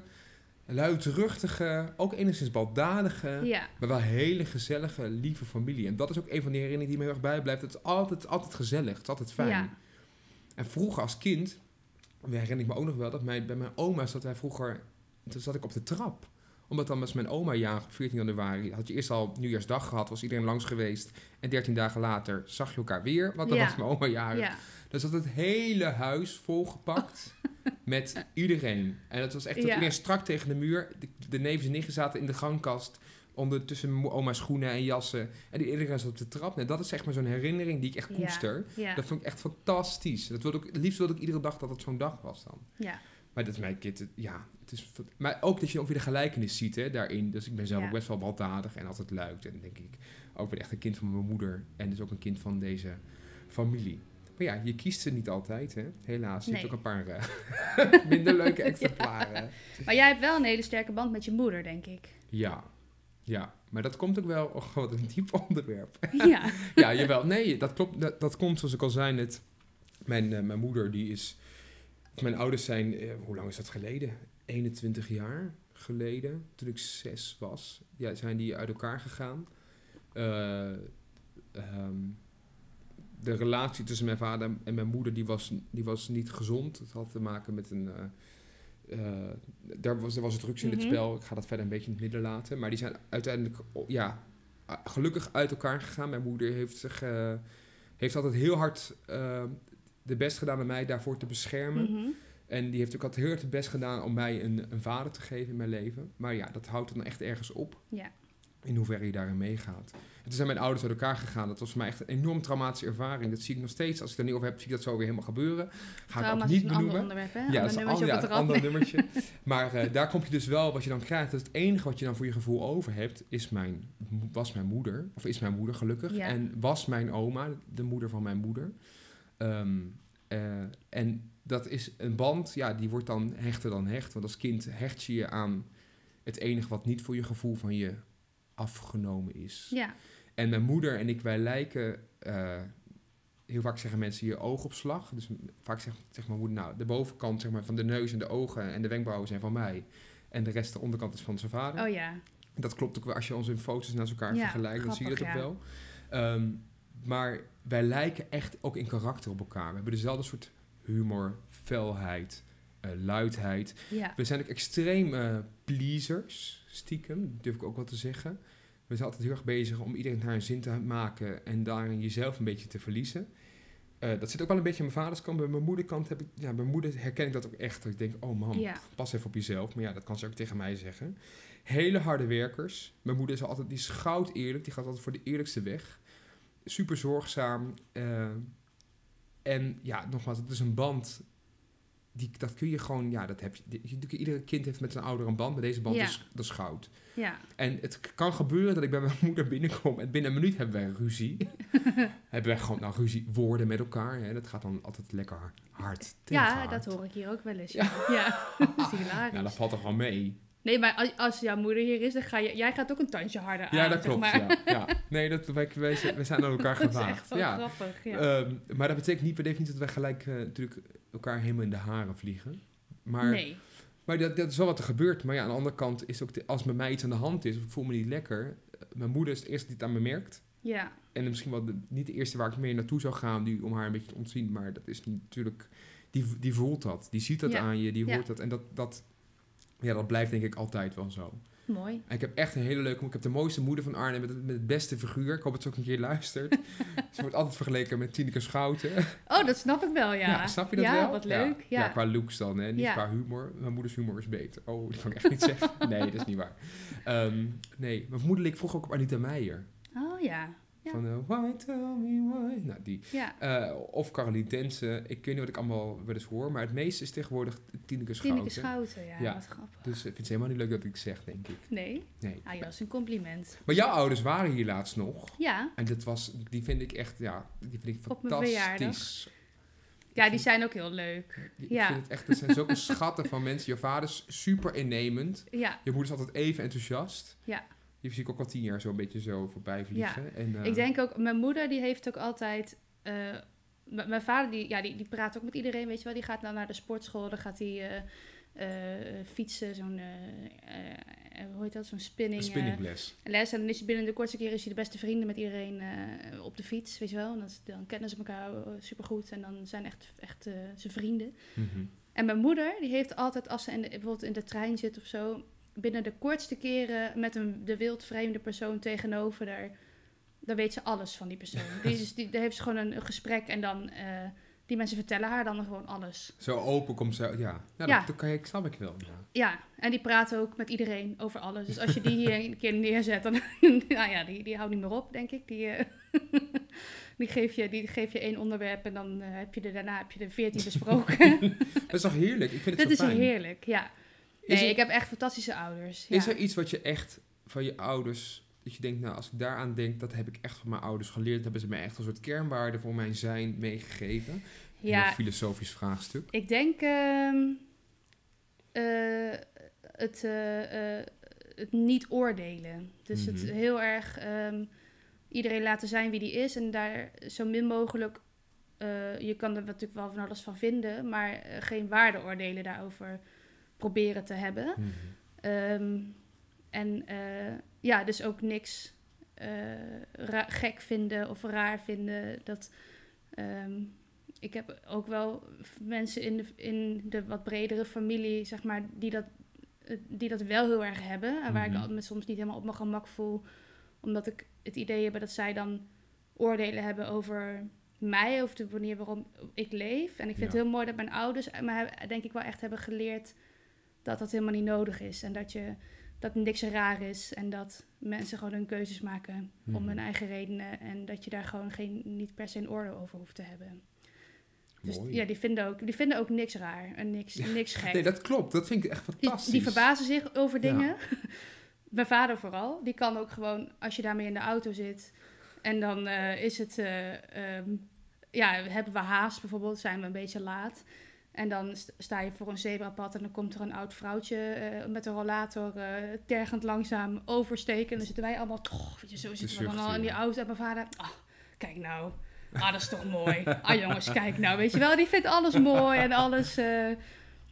luidruchtige, ook enigszins baldadige, ja, maar wel hele gezellige, lieve familie. En dat is ook een van die herinneringen die me heel erg bijblijft. Het is altijd, altijd gezellig, het is altijd fijn. Ja. En vroeger als kind, herinner ik me ook nog wel, dat mijn, bij mijn oma zat wij vroeger, toen zat ik op de trap. Omdat dan was mijn oma jarig op 14 januari. Had je eerst al nieuwjaarsdag gehad, was iedereen langs geweest. En 13 dagen later zag je elkaar weer, want dan Ja. was mijn oma jarig. ja. Dan zat het hele huis volgepakt met iedereen. En het was echt dat Ja. iedereen strak tegen de muur. De, de neven en nichten zaten in de gangkast. Ondertussen mijn mo- oma's schoenen en jassen. En die iedereen zat op de trap. Nee, dat is zeg maar zo'n herinnering die ik echt koester. Dat vond ik echt fantastisch. Dat wilde ik, het liefst wilde ik iedere dag dat het zo'n dag was dan. ja. Maar dat is mijn kind. Ja, het is, maar ook dat je ook weer de gelijkenis ziet hè, daarin. Dus ik ben zelf Ja. ook best wel baldadig en altijd luid. En denk ik ook weer echt een kind van mijn moeder. En dus ook een kind van deze familie. Maar ja, je kiest ze niet altijd, hè? Helaas. Je Nee. hebt ook een paar eh, minder leuke exemplaren. Maar jij hebt wel een hele sterke band met je moeder, denk ik. Ja. ja, maar dat komt ook wel oh, wat een diep onderwerp. Ja. ja, jawel. Nee, dat klopt. Dat, dat komt zoals ik al zei net. Mijn, eh, mijn moeder, die is... Mijn ouders zijn... eh, hoe lang is dat geleden? 21 jaar geleden, toen ik zes was. Ja, zijn die uit elkaar gegaan. Eh, ehm, de relatie tussen mijn vader en mijn moeder, die was, die was niet gezond. Het had te maken met een... eh, daar was, er was drugs in Mhm. het spel. Ik ga dat verder een beetje in het midden laten. Maar die zijn uiteindelijk... ja, uh, gelukkig uit elkaar gegaan. Mijn moeder heeft zich heeft altijd heel hard eh, de best gedaan om mij daarvoor te beschermen. Mhm. En die heeft ook altijd heel het best gedaan om mij een, een vader te geven in mijn leven. Maar ja, dat houdt dan echt ergens op. Ja. In hoeverre je daarin meegaat. En toen zijn mijn ouders uit elkaar gegaan. Dat was voor mij echt een enorm traumatische ervaring. Dat zie ik nog steeds. Als ik er niet over heb, zie ik dat zo weer helemaal gebeuren. Ga Trauma ik ook niet een ander benoemen. onderwerp, hè? Ja, dat is een ander, ja, een ander nummertje. Maar eh, daar komt je dus wel, wat je dan krijgt. Dat het enige wat je dan voor je gevoel over hebt, is mijn, was mijn moeder. Of is mijn moeder gelukkig. Ja. En was mijn oma, de moeder van mijn moeder. Ehm, Eh, en dat is een band, ja, die wordt dan hechter dan hecht. Want als kind hecht je je aan het enige wat niet voor je gevoel van je afgenomen is. Ja. En mijn moeder en ik, wij lijken... eh, heel vaak zeggen mensen je oogopslag. Dus vaak zegt, zegt mijn moeder, nou, de bovenkant zeg maar, van de neus en de ogen en de wenkbrauwen zijn van mij. En de rest, de onderkant, is van zijn vader. Oh ja. Dat klopt ook wel als je onze foto's naast elkaar Ja, vergelijkt, dan zie je dat ook wel. Ehm, maar wij lijken echt ook in karakter op elkaar. We hebben dezelfde soort humor, felheid, eh, luidheid. Ja. We zijn ook extreem eh, pleasers, stiekem, durf ik ook wel te zeggen. We zijn altijd heel erg bezig om iedereen naar een zin te maken en daarin jezelf een beetje te verliezen. Eh, dat zit ook wel een beetje aan mijn vaders kant. Bij mijn moederkant heb ik, ja, mijn moeder herken ik dat ook echt. Dat ik denk, oh man, Ja. pas even op jezelf. Maar ja, dat kan ze ook tegen mij zeggen. Hele harde werkers. Mijn moeder is altijd, die is goud eerlijk. Die gaat altijd voor de eerlijkste weg. Super zorgzaam. eh, en ja, nogmaals, het is een band. Die, dat kun je gewoon, ja, dat heb je. Iedere kind heeft met zijn ouder een band. Maar deze band Ja. is, dat is goud. Ja. En het kan gebeuren dat ik bij mijn moeder binnenkom en binnen een minuut hebben wij ruzie. hebben wij gewoon nou, ruzie woorden met elkaar. Hè. Dat gaat dan altijd lekker hard. ja, hard. dat hoor ik hier ook wel eens. Ja, ja. dat is hilarisch. Ja, dat valt er gewoon mee. Nee, maar als, als jouw moeder hier is, dan ga je... Jij gaat ook een tandje harder aan, Ja, dat zeg klopt. maar. Ja, ja. Nee, dat, wij, we zijn aan elkaar dat is gewaagd. ja. grappig. Ja. Ehm, maar dat betekent niet, betekent niet dat wij gelijk eh, natuurlijk elkaar helemaal in de haren vliegen. Maar, nee. maar dat, dat is wel wat er gebeurt. Maar ja, aan de andere kant is ook, de- als met mij iets aan de hand is, of ik voel me niet lekker. eh, mijn moeder is het eerste die het aan me merkt. Ja. En misschien wel de, niet de eerste waar ik mee naartoe zou gaan nu om haar een beetje te ontzien. Maar dat is natuurlijk, die, die voelt dat. Die ziet dat Ja. aan je, die hoort dat. En dat, dat, ja, dat blijft denk ik altijd wel zo. Mooi. En ik heb echt een hele leuke... Ik heb de mooiste moeder van Arnhem met het, met het beste figuur. Ik hoop dat ze ook een keer luistert. ze wordt altijd vergeleken met Tineke Schouten. Oh, dat snap ik wel, ja. Ja, snap je dat ja, wel? wat Ja. leuk. Ja. Ja, qua looks dan, hè? niet qua humor. Mijn moeders humor is beter. Oh, dat kan ik echt niet zeggen. Nee, dat is niet waar. Ehm, nee, mijn moeder leek vroeger ook op Anita Meijer. Oh, ja. Ja. Van, eh, why tell me why? Nou, die. Ja. Eh, of Caroline Tense. Ik weet niet wat ik allemaal wel eens hoor. Maar het meeste is tegenwoordig Tineke Schouten. Tineke Schouten, ja. Ja. Wat grappig. Dus ik vind het helemaal niet leuk dat ik zeg, denk ik. Nee? Nee. Ah ja, dat is een compliment. Maar jouw ouders waren hier laatst nog. Ja. En dat was, die vind ik echt, ja, die vind ik fantastisch. Ja, die zijn ook heel leuk. Ik Ja. vind het echt, er zijn zulke schatten van mensen. Je vader is super innemend. Ja. Je moeder is altijd even enthousiast. Ja. Die zie ik ook al tien jaar zo een beetje zo voorbij vliegen. En, eh, Ik denk ook, mijn moeder die heeft ook altijd... eh, mijn vader die, ja, die, die praat ook met iedereen, weet je wel. Die gaat dan naar de sportschool, dan gaat hij eh, eh, fietsen, zo'n, eh, eh, hoe heet dat, zo'n spinning, eh, spinningles. les. En dan is hij binnen de kortste keer is hij de beste vrienden met iedereen eh, op de fiets, weet je wel. En dan, kennen ze elkaar uh, supergoed en dan zijn echt, echt eh, zijn vrienden. Mhm. En mijn moeder, die heeft altijd, als ze in de, bijvoorbeeld in de trein zit of zo, binnen de kortste keren met een de wildvreemde persoon tegenover haar, dan weet ze alles van die persoon. Die, is, die, daar heeft ze gewoon een, een gesprek en dan, eh, die mensen vertellen haar dan gewoon alles. Zo open komt ze, ja. Nou, Ja. Dat, dat kan je, snap ik wel, ja. Ja, en die praten ook met iedereen over alles. Dus als je die hier een keer neerzet, dan, nou ja, die, die houdt niet meer op, denk ik. Die, eh, die, geef je, die geef je één onderwerp en dan eh, heb je er daarna heb je er veertien besproken. Dat is toch heerlijk? Ik vind het Dit zo is fijn. heerlijk, ja. Nee, er- ik heb echt fantastische ouders. Ja. Is er iets wat je echt van je ouders, dat je denkt, nou, als ik daaraan denk, dat heb ik echt van mijn ouders geleerd. Hebben ze mij echt een soort kernwaarde voor mijn zijn meegegeven. Een ja, heel filosofisch vraagstuk. ik denk ehm, eh, het, eh, eh, het niet oordelen. Dus het Mhm. heel erg ehm, iedereen laten zijn wie die is en daar zo min mogelijk. je kan er natuurlijk wel van alles van vinden, maar geen waardeoordelen daarover proberen te hebben. Mhm. Ehm, en eh, ja, dus ook niks ra- gek vinden of raar vinden. Dat, ehm, ik heb ook wel mensen in de, in de wat bredere familie, zeg maar, die dat, eh, die dat wel heel erg hebben. En waar Mhm. ik me soms niet helemaal op mijn gemak voel. Omdat ik het idee heb dat zij dan oordelen hebben over mij of de manier waarop ik leef. En ik vind Ja. het heel mooi dat mijn ouders me denk ik wel echt hebben geleerd dat dat helemaal niet nodig is. En dat, je, dat niks raar is. En dat mensen gewoon hun keuzes maken om Mhm. hun eigen redenen. En dat je daar gewoon geen, niet per se een oordeel over hoeft te hebben. Dus Mooi. ja, die vinden, ook, die vinden ook niks raar en niks, niks gek. Nee, dat klopt. Dat vind ik echt die, fantastisch. die verbazen zich over Ja. dingen. Mijn vader vooral. Die kan ook gewoon, als je daarmee in de auto zit... en dan eh, is het... eh, ehm, ja, hebben we haast bijvoorbeeld, zijn we een beetje laat. En dan st- sta je voor een zebrapad en dan komt er een oud vrouwtje eh, met een rollator eh, tergend langzaam oversteken. En dan zitten wij allemaal, toch, weet je, zo zitten we dan al in die auto. En mijn vader, ah, kijk nou, ah, dat is toch mooi. Ah jongens, kijk nou, weet je wel, die vindt alles mooi en alles, eh,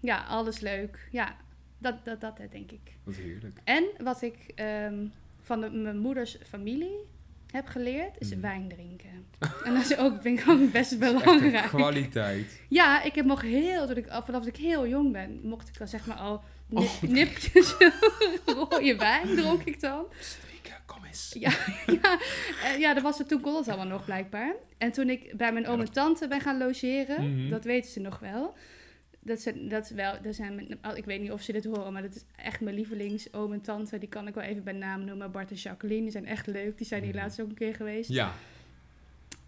ja, alles leuk. Ja, dat, dat, dat denk ik. Wat heerlijk. En wat ik ehm, van de, mijn moeders familie heb geleerd, is Mhm. wijn drinken. en dat is ook, vind ik ook best belangrijk. kwaliteit. Ja, ik heb nog heel, toen ik, vanaf ik heel jong ben, mocht ik al zeg maar al nip- Oh. nipjes rode wijn dronk ik dan. Strikken, kom eens. Ja, ja, eh, ja, dat was het toen kon het allemaal nog blijkbaar. En toen ik bij mijn oom en tante ben gaan logeren, Mhm. dat weten ze nog wel. Dat, zijn, dat, wel, dat zijn, mijn- ik weet niet of ze dit horen, maar dat is echt mijn lievelings oom en tante. Die kan ik wel even bij naam noemen. Bart en Jacqueline, die zijn echt leuk. Die zijn hier Mhm. laatst ook een keer geweest. Ja.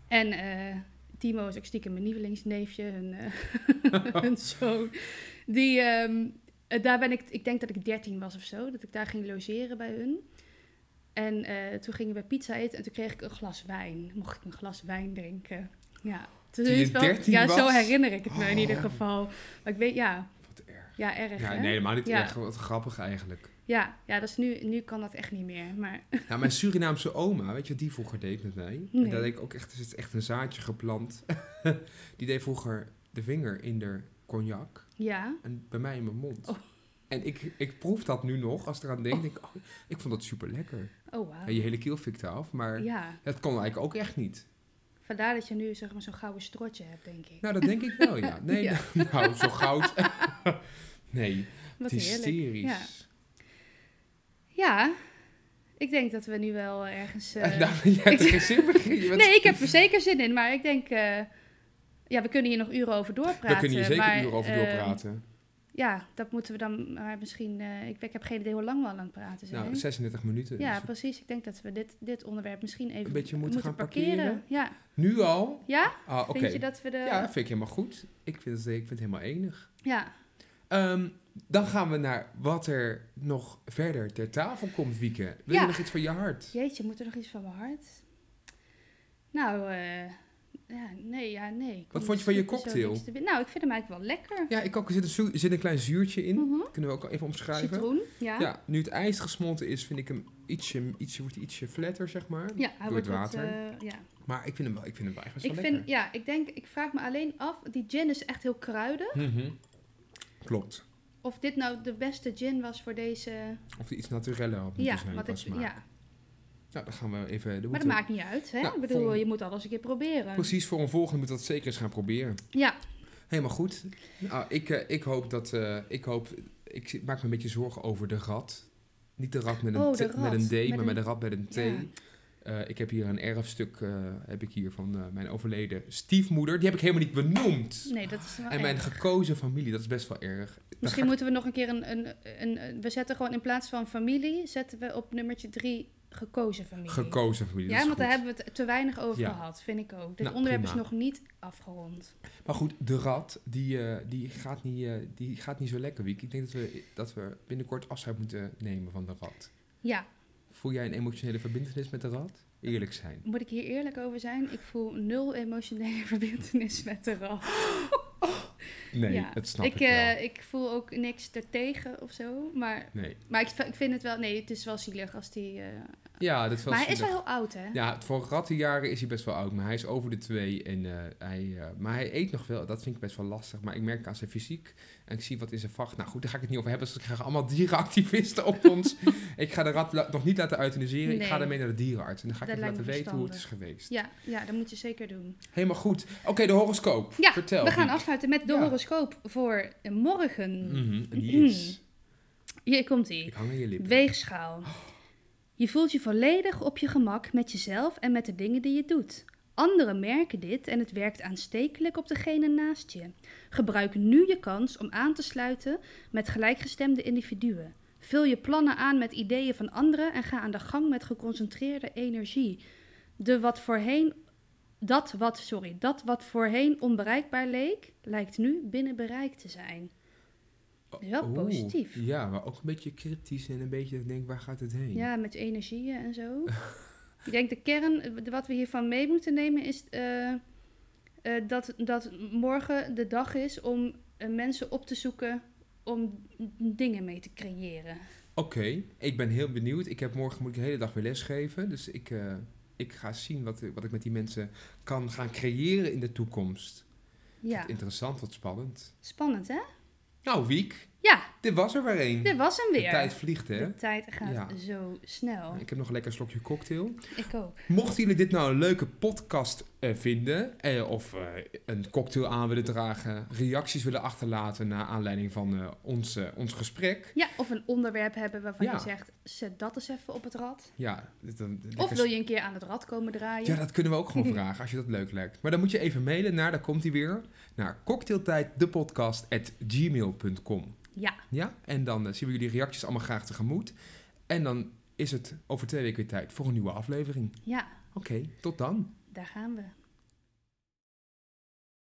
En eh, Timo is ook stiekem mijn lievelingsneefje, hun, hun zoon. Die, eh, daar ben ik, ik denk dat ik 13 was of zo, dat ik daar ging logeren bij hun. En eh, toen gingen we pizza eten en toen kreeg ik een glas wijn. Mocht ik een glas wijn drinken. Ja, toen 13 ja zo herinner ik het me in ieder Oh. geval. Maar ik weet, ja, Wat erg. ja erg Ja, hè? nee, helemaal niet Ja. erg. Wat grappig eigenlijk. Ja, ja dat is nu, nu kan dat echt niet meer. Maar Nou, mijn Surinaamse oma, weet je wat die vroeger deed met mij? Nee. En deed ik ook echt, er is echt een zaadje geplant. die deed vroeger de vinger in de cognac ja, en bij mij in mijn mond. Oh. En ik, ik proef dat nu nog, als ik eraan denk, denk ik, oh, ik vond dat super lekker. oh wauw. En je hele keel fikte af, maar Ja, dat kon eigenlijk ook echt niet. Vandaar dat je nu zeg maar zo'n gouden strotje hebt, denk ik. Nou, dat denk ik wel, ja. Nee, Ja. nou, zo goud. nee, Wat hysterisch. Ja. Ja, ik denk dat we nu wel ergens... eh, nou, jij hebt er geen zin meer in. nee, ik heb er zeker zin in, maar ik denk... eh, ja, we kunnen hier nog uren over doorpraten. We kunnen hier zeker maar, uren over eh, doorpraten. Ja, dat moeten we dan maar misschien... eh, ik, ik heb geen idee hoe lang we al aan het praten zijn. nou, 36 minuten. ja, Dus precies. Ik denk dat we dit, dit onderwerp misschien even Een beetje moeten gaan parkeren. parkeren? Ja, nu al? ja? Ah, oké. vind je dat we de... Ja, vind ik helemaal goed. Ik vind het, ik vind het helemaal enig. ja. Ehm, dan gaan we naar wat er nog verder ter tafel komt, Wieke. Wil Ja. je nog iets van je hart? Jeetje, moet er nog iets van mijn hart? Nou, eh ja, nee, ja, nee. Wat vond je van je cocktail? Nou, ik vind hem eigenlijk wel lekker. Ja, ik ook. Er zit een, zit een klein zuurtje in. Mhm. Kunnen we ook even omschrijven. Citroen, ja. Ja, nu het ijs gesmolten is, vind ik hem ietsje, ietsje, wordt ietsje flatter, zeg maar. Ja, hij Door wordt het wat, water. eh, ja. Maar ik vind hem wel, ik vind hem wel best Ik wel vind, lekker. ja, ik denk, ik vraag me alleen af, die gin is echt heel kruidig. Mhm. Klopt. Of dit nou de beste gin was voor deze... Of die iets natureller had moeten Ja, zijn. want qua ik, ja, Nou, dan gaan we even... maar dat maakt niet uit, hè? Nou, ik bedoel, je moet alles een keer proberen. Precies, voor een volgende moeten we dat zeker eens gaan proberen. Ja, Helemaal goed. Nou, ik, eh, ik hoop dat... eh, ik hoop... Ik maak me een beetje zorgen over de rat. Niet de rat met een, Oh, t- de met een D, Met maar een- met een rat met een T. Ja. Eh, ik heb hier een erfstuk eh, heb ik hier van mijn overleden stiefmoeder. Die heb ik helemaal niet benoemd. nee, dat is wel En mijn gekozen familie, dat is best wel erg. Misschien moeten we nog een keer een, een, een, een- We zetten gewoon in plaats van familie, zetten we op nummertje drie gekozen familie. gekozen familie. Ja, want daar hebben we het te weinig over Ja. gehad, vind ik ook. Dit Nou, onderwerp prima. is nog niet afgerond. Maar goed, de rat, die, eh, die, gaat niet, eh, die gaat niet zo lekker, Wiek. Ik denk dat we, dat we binnenkort afscheid moeten nemen van de rat. Ja, Voel jij een emotionele verbindenis met de rat? Eerlijk zijn. moet ik hier eerlijk over zijn? Ik voel nul emotionele verbindenis met de rat. Nee, ja. dat snap ik, ik, wel. eh, ik voel ook niks ertegen of zo. Maar, nee. maar ik, ik vind het wel... Nee, het is wel zielig als die... eh, Ja, dat is wel maar hij is wel heel oud, hè? Ja, voor rattenjaren is hij best wel oud, maar hij is over de twee. En, eh, hij, eh, maar hij eet nog wel, dat vind ik best wel lastig. Maar ik merk aan zijn fysiek en ik zie wat in zijn vacht. Nou goed, daar ga ik het niet over hebben, dus ik krijgen allemaal dierenactivisten op ons. ik ga de rat nog niet laten euthaniseren, ik ga Nee. ermee naar de dierenarts. En dan ga ik Dat laten weten hoe het is geweest. Ja, ja, dat moet je zeker doen. Helemaal goed. Oké, de horoscoop. Ja, Vertel. we gaan afsluiten met de Ja. horoscoop voor morgen. Mhm, en die is... Hier komt ie. Ik hang aan je lippen. Weegschaal. Je voelt je volledig op je gemak met jezelf en met de dingen die je doet. Anderen merken dit en het werkt aanstekelijk op degene naast je. Gebruik nu je kans om aan te sluiten met gelijkgestemde individuen. Vul je plannen aan met ideeën van anderen en ga aan de gang met geconcentreerde energie. De wat voorheen, dat, wat, sorry, dat wat voorheen onbereikbaar leek, lijkt nu binnen bereik te zijn. Wel Oeh, positief. Ja, maar ook een beetje kritisch en een beetje denk waar gaat het heen? Ja, met energieën en zo. ik denk de kern, wat we hiervan mee moeten nemen is... eh, eh, dat, dat morgen de dag is om eh, mensen op te zoeken om dingen mee te creëren. Oké, ik ben heel benieuwd. Ik heb morgen moet ik de hele dag weer lesgeven. Dus ik, ik ga zien wat, wat ik met die mensen kan gaan creëren in de toekomst. Ja, Wat interessant, wat spannend. spannend hè? Nou, Wiek, Ja, dit was er weer een. dit was hem De weer. tijd vliegt, hè? De tijd gaat Ja. zo snel. Ik heb nog een lekker slokje cocktail. Ik ook. Mochten jullie dit nou een leuke podcast eh, vinden, eh, of eh, een cocktail aan willen dragen, reacties willen achterlaten naar aanleiding van ons, ons gesprek. Ja, of een onderwerp hebben waarvan Ja. je zegt, zet dat eens even op het rad. Ja, dan- Of wil je een keer aan het rad komen draaien? Ja, dat kunnen we ook gewoon vragen als je dat leuk lijkt. Maar dan moet je even mailen naar, daar komt hij weer, naar cocktailtijddepodcast.gmail.com. Ja, Ja, en dan eh, zien we jullie reacties allemaal graag tegemoet. En dan is het over twee weken weer tijd voor een nieuwe aflevering. ja, Oké, tot dan. daar gaan we.